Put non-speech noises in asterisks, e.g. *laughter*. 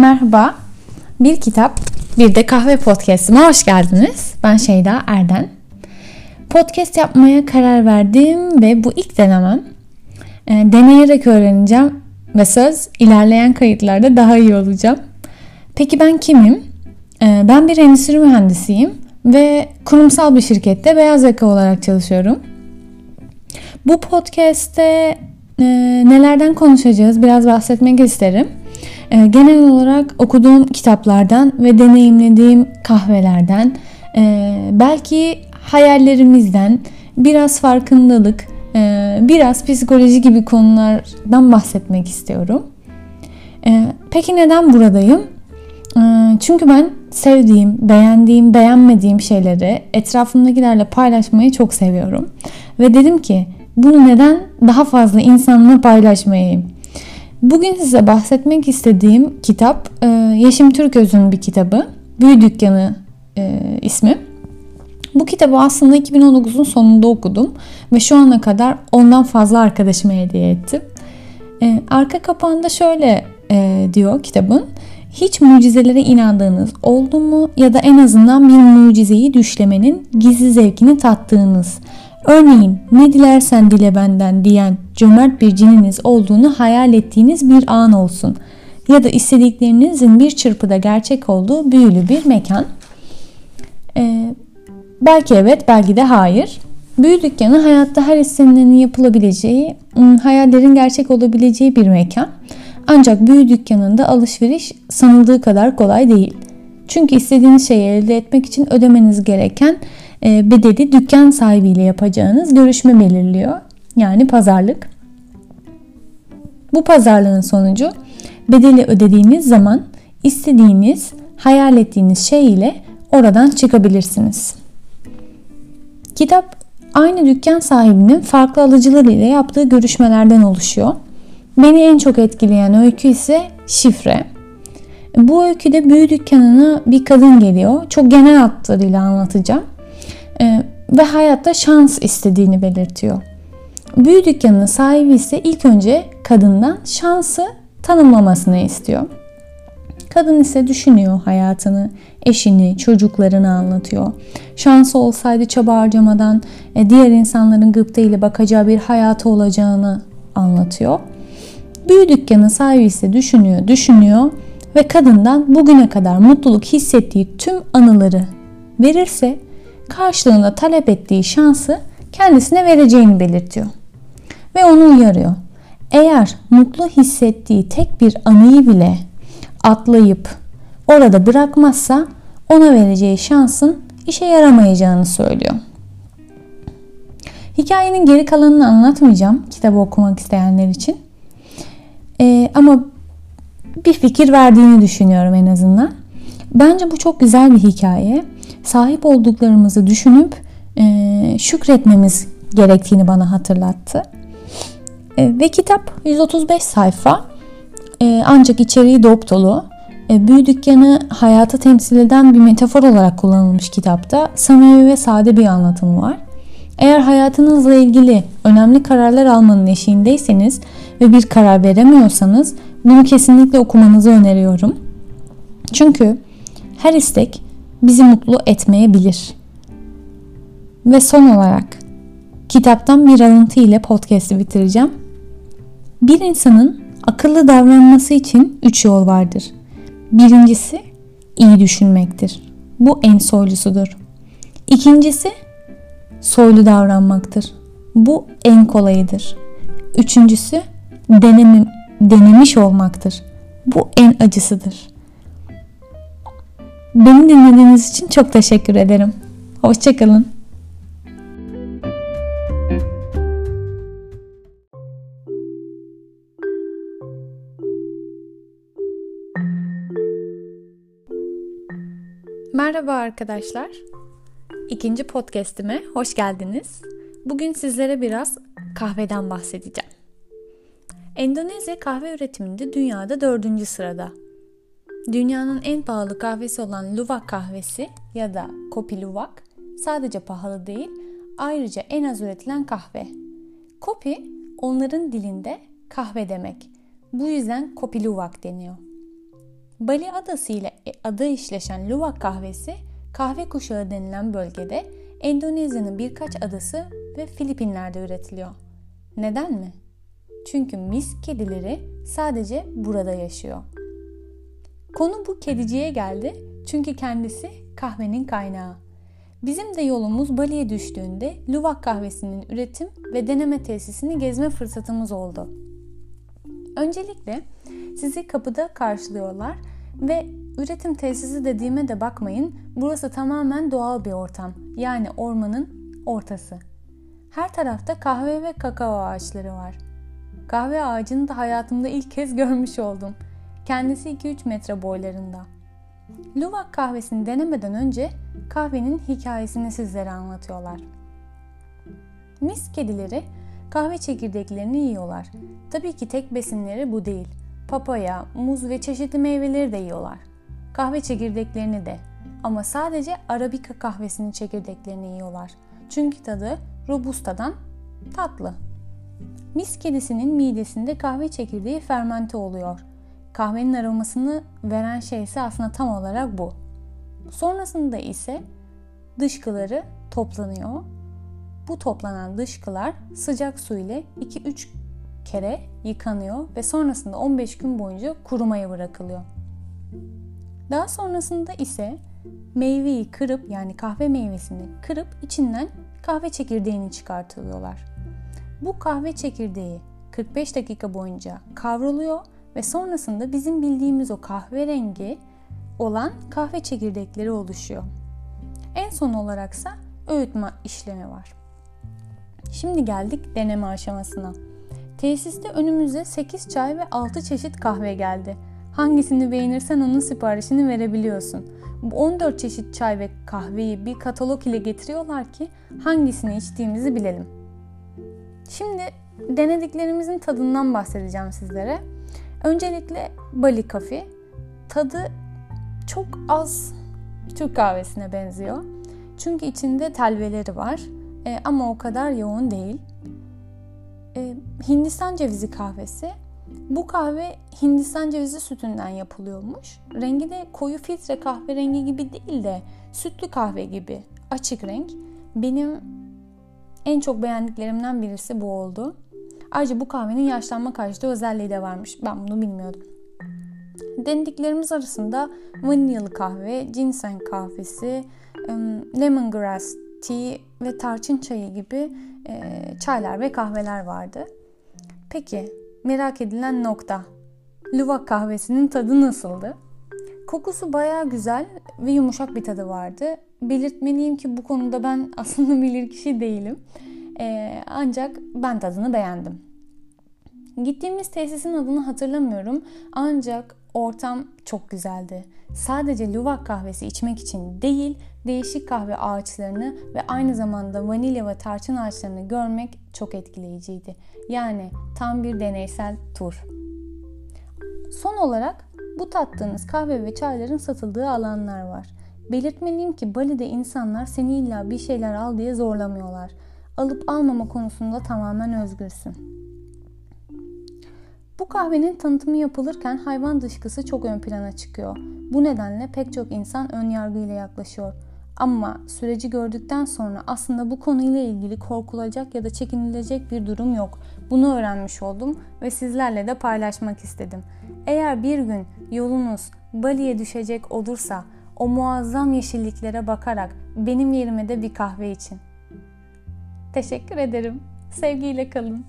Merhaba. Bir kitap, bir de kahve podcast'ıma hoş geldiniz. Ben Şeyda Erden. Podcast yapmaya karar verdim ve bu ilk denemem. E, deneyerek öğreneceğim ve söz ilerleyen kayıtlarda daha iyi olacağım. Peki ben kimim? E, ben bir endüstri mühendisiyim ve kurumsal bir şirkette beyaz yaka olarak çalışıyorum. Bu podcast'te e, nelerden konuşacağız biraz bahsetmek isterim. E, genel olarak okuduğum kitaplardan ve deneyimlediğim kahvelerden, e, belki hayallerimizden, biraz farkındalık, e, biraz psikoloji gibi konulardan bahsetmek istiyorum. Peki neden buradayım? Çünkü ben sevdiğim, beğendiğim, beğenmediğim şeyleri etrafımdakilerle paylaşmayı çok seviyorum. Ve dedim ki bunu neden daha fazla insanla paylaşmayayım? Bugün size bahsetmek istediğim kitap e, Yeşim Türköz'ün bir kitabı. Büyü Dükkanı e, ismi. Bu kitabı aslında 2019'un sonunda okudum ve şu ana kadar ondan fazla arkadaşıma hediye ettim. E, arka kapağında şöyle diyor kitabın. Hiç mucizelere inandığınız oldu mu ya da en azından bir mucizeyi düşlemenin gizli zevkini tattığınız Örneğin ne dilersen dile benden diyen cömert bir cininiz olduğunu hayal ettiğiniz bir an olsun. Ya da istediklerinizin bir çırpıda gerçek olduğu büyülü bir mekan. Ee, belki evet belki de hayır. Büyü hayatta her istenenin yapılabileceği, ıı, hayallerin gerçek olabileceği bir mekan. Ancak büyü dükkanında alışveriş sanıldığı kadar kolay değil. Çünkü istediğiniz şeyi elde etmek için ödemeniz gereken bedeli dükkan sahibiyle yapacağınız görüşme belirliyor. Yani pazarlık. Bu pazarlığın sonucu bedeli ödediğiniz zaman istediğiniz, hayal ettiğiniz şey ile oradan çıkabilirsiniz. Kitap aynı dükkan sahibinin farklı alıcılar ile yaptığı görüşmelerden oluşuyor. Beni en çok etkileyen öykü ise şifre. Bu öyküde büyü dükkanına bir kadın geliyor. Çok genel hatlarıyla anlatacağım ve hayatta şans istediğini belirtiyor. Büyü dükkanının sahibi ise ilk önce kadından şansı tanımlamasını istiyor. Kadın ise düşünüyor hayatını, eşini, çocuklarını anlatıyor. Şansı olsaydı çaba harcamadan e, diğer insanların gıpta ile bakacağı bir hayatı olacağını anlatıyor. Büyü dükkanı sahibi ise düşünüyor, düşünüyor ve kadından bugüne kadar mutluluk hissettiği tüm anıları verirse karşılığında talep ettiği şansı kendisine vereceğini belirtiyor. Ve onu uyarıyor. Eğer mutlu hissettiği tek bir anıyı bile atlayıp orada bırakmazsa ona vereceği şansın işe yaramayacağını söylüyor. Hikayenin geri kalanını anlatmayacağım kitabı okumak isteyenler için. Ee, ama bir fikir verdiğini düşünüyorum en azından. Bence bu çok güzel bir hikaye sahip olduklarımızı düşünüp e, şükretmemiz gerektiğini bana hatırlattı. E, ve kitap 135 sayfa e, ancak içeriği dop dolu. E, büyü dükkanı hayatı temsil eden bir metafor olarak kullanılmış kitapta samimi ve sade bir anlatımı var. Eğer hayatınızla ilgili önemli kararlar almanın eşiğindeyseniz ve bir karar veremiyorsanız bunu kesinlikle okumanızı öneriyorum. Çünkü her istek bizi mutlu etmeyebilir. Ve son olarak kitaptan bir alıntı ile podcast'i bitireceğim. Bir insanın akıllı davranması için üç yol vardır. Birincisi iyi düşünmektir. Bu en soylusudur. İkincisi soylu davranmaktır. Bu en kolayıdır. Üçüncüsü denemim, denemiş olmaktır. Bu en acısıdır. Beni dinlediğiniz için çok teşekkür ederim. Hoşçakalın. Merhaba arkadaşlar. İkinci podcast'ime hoş geldiniz. Bugün sizlere biraz kahveden bahsedeceğim. Endonezya kahve üretiminde dünyada dördüncü sırada. Dünyanın en pahalı kahvesi olan Luwak kahvesi ya da Kopi Luwak sadece pahalı değil, ayrıca en az üretilen kahve. Kopi onların dilinde kahve demek. Bu yüzden Kopi Luwak deniyor. Bali Adası ile adı işleşen Luwak kahvesi kahve kuşağı denilen bölgede Endonezya'nın birkaç adası ve Filipinler'de üretiliyor. Neden mi? Çünkü mis kedileri sadece burada yaşıyor. Konu bu kediciye geldi çünkü kendisi kahvenin kaynağı. Bizim de yolumuz Bali'ye düştüğünde Luwak kahvesinin üretim ve deneme tesisini gezme fırsatımız oldu. Öncelikle sizi kapıda karşılıyorlar ve üretim tesisi dediğime de bakmayın. Burası tamamen doğal bir ortam. Yani ormanın ortası. Her tarafta kahve ve kakao ağaçları var. Kahve ağacını da hayatımda ilk kez görmüş oldum. Kendisi 2-3 metre boylarında. Luwak kahvesini denemeden önce kahvenin hikayesini sizlere anlatıyorlar. Mis kedileri kahve çekirdeklerini yiyorlar. Tabii ki tek besinleri bu değil. Papaya, muz ve çeşitli meyveleri de yiyorlar. Kahve çekirdeklerini de. Ama sadece Arabica kahvesinin çekirdeklerini yiyorlar. Çünkü tadı Robusta'dan tatlı. Mis kedisinin midesinde kahve çekirdeği fermente oluyor. Kahvenin aromasını veren şey ise aslında tam olarak bu. Sonrasında ise dışkıları toplanıyor. Bu toplanan dışkılar sıcak su ile 2-3 kere yıkanıyor ve sonrasında 15 gün boyunca kurumaya bırakılıyor. Daha sonrasında ise meyveyi kırıp yani kahve meyvesini kırıp içinden kahve çekirdeğini çıkartılıyorlar. Bu kahve çekirdeği 45 dakika boyunca kavruluyor ve sonrasında bizim bildiğimiz o kahverengi olan kahve çekirdekleri oluşuyor. En son olaraksa öğütme işlemi var. Şimdi geldik deneme aşamasına. Tesiste önümüze 8 çay ve 6 çeşit kahve geldi. Hangisini beğenirsen onun siparişini verebiliyorsun. Bu 14 çeşit çay ve kahveyi bir katalog ile getiriyorlar ki hangisini içtiğimizi bilelim. Şimdi denediklerimizin tadından bahsedeceğim sizlere. Öncelikle Bali Coffee. Tadı çok az Türk kahvesine benziyor. Çünkü içinde telveleri var e, ama o kadar yoğun değil. E, Hindistan cevizi kahvesi. Bu kahve Hindistan cevizi sütünden yapılıyormuş. Rengi de koyu filtre kahverengi gibi değil de sütlü kahve gibi açık renk. Benim en çok beğendiklerimden birisi bu oldu. Ayrıca bu kahvenin yaşlanma karşıtı özelliği de varmış. Ben bunu bilmiyordum. Denediklerimiz arasında vanilyalı kahve, ginseng kahvesi, lemongrass tea ve tarçın çayı gibi çaylar ve kahveler vardı. Peki merak edilen nokta. Luwak kahvesinin tadı nasıldı? Kokusu baya güzel ve yumuşak bir tadı vardı. Belirtmeliyim ki bu konuda ben aslında *laughs* bilir kişi değilim. Ee, ancak ben tadını beğendim. Gittiğimiz tesisin adını hatırlamıyorum ancak ortam çok güzeldi. Sadece Luwak kahvesi içmek için değil, değişik kahve ağaçlarını ve aynı zamanda vanilya ve tarçın ağaçlarını görmek çok etkileyiciydi. Yani tam bir deneysel tur. Son olarak bu tattığınız kahve ve çayların satıldığı alanlar var. Belirtmeliyim ki Bali'de insanlar seni illa bir şeyler al diye zorlamıyorlar. Alıp almama konusunda tamamen özgürsün. Bu kahvenin tanıtımı yapılırken hayvan dışkısı çok ön plana çıkıyor. Bu nedenle pek çok insan ön yargıyla yaklaşıyor. Ama süreci gördükten sonra aslında bu konuyla ilgili korkulacak ya da çekinilecek bir durum yok. Bunu öğrenmiş oldum ve sizlerle de paylaşmak istedim. Eğer bir gün yolunuz Bali'ye düşecek olursa o muazzam yeşilliklere bakarak benim yerime de bir kahve için. Teşekkür ederim. Sevgiyle kalın.